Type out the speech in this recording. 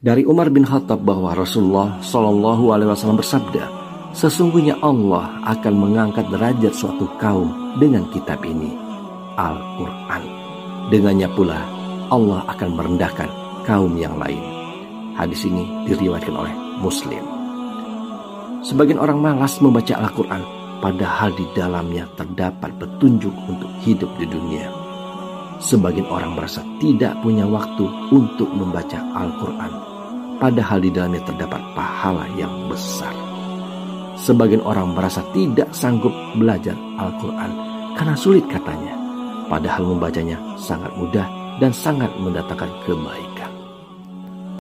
Dari Umar bin Khattab bahwa Rasulullah Shallallahu Alaihi Wasallam bersabda, sesungguhnya Allah akan mengangkat derajat suatu kaum dengan kitab ini, Al-Quran. Dengannya pula Allah akan merendahkan kaum yang lain. Hadis ini diriwayatkan oleh Muslim. Sebagian orang malas membaca Al-Quran, padahal di dalamnya terdapat petunjuk untuk hidup di dunia. Sebagian orang merasa tidak punya waktu untuk membaca Al-Quran, padahal di dalamnya terdapat pahala yang besar. Sebagian orang merasa tidak sanggup belajar Al-Quran karena sulit katanya, padahal membacanya sangat mudah dan sangat mendatangkan kebaikan.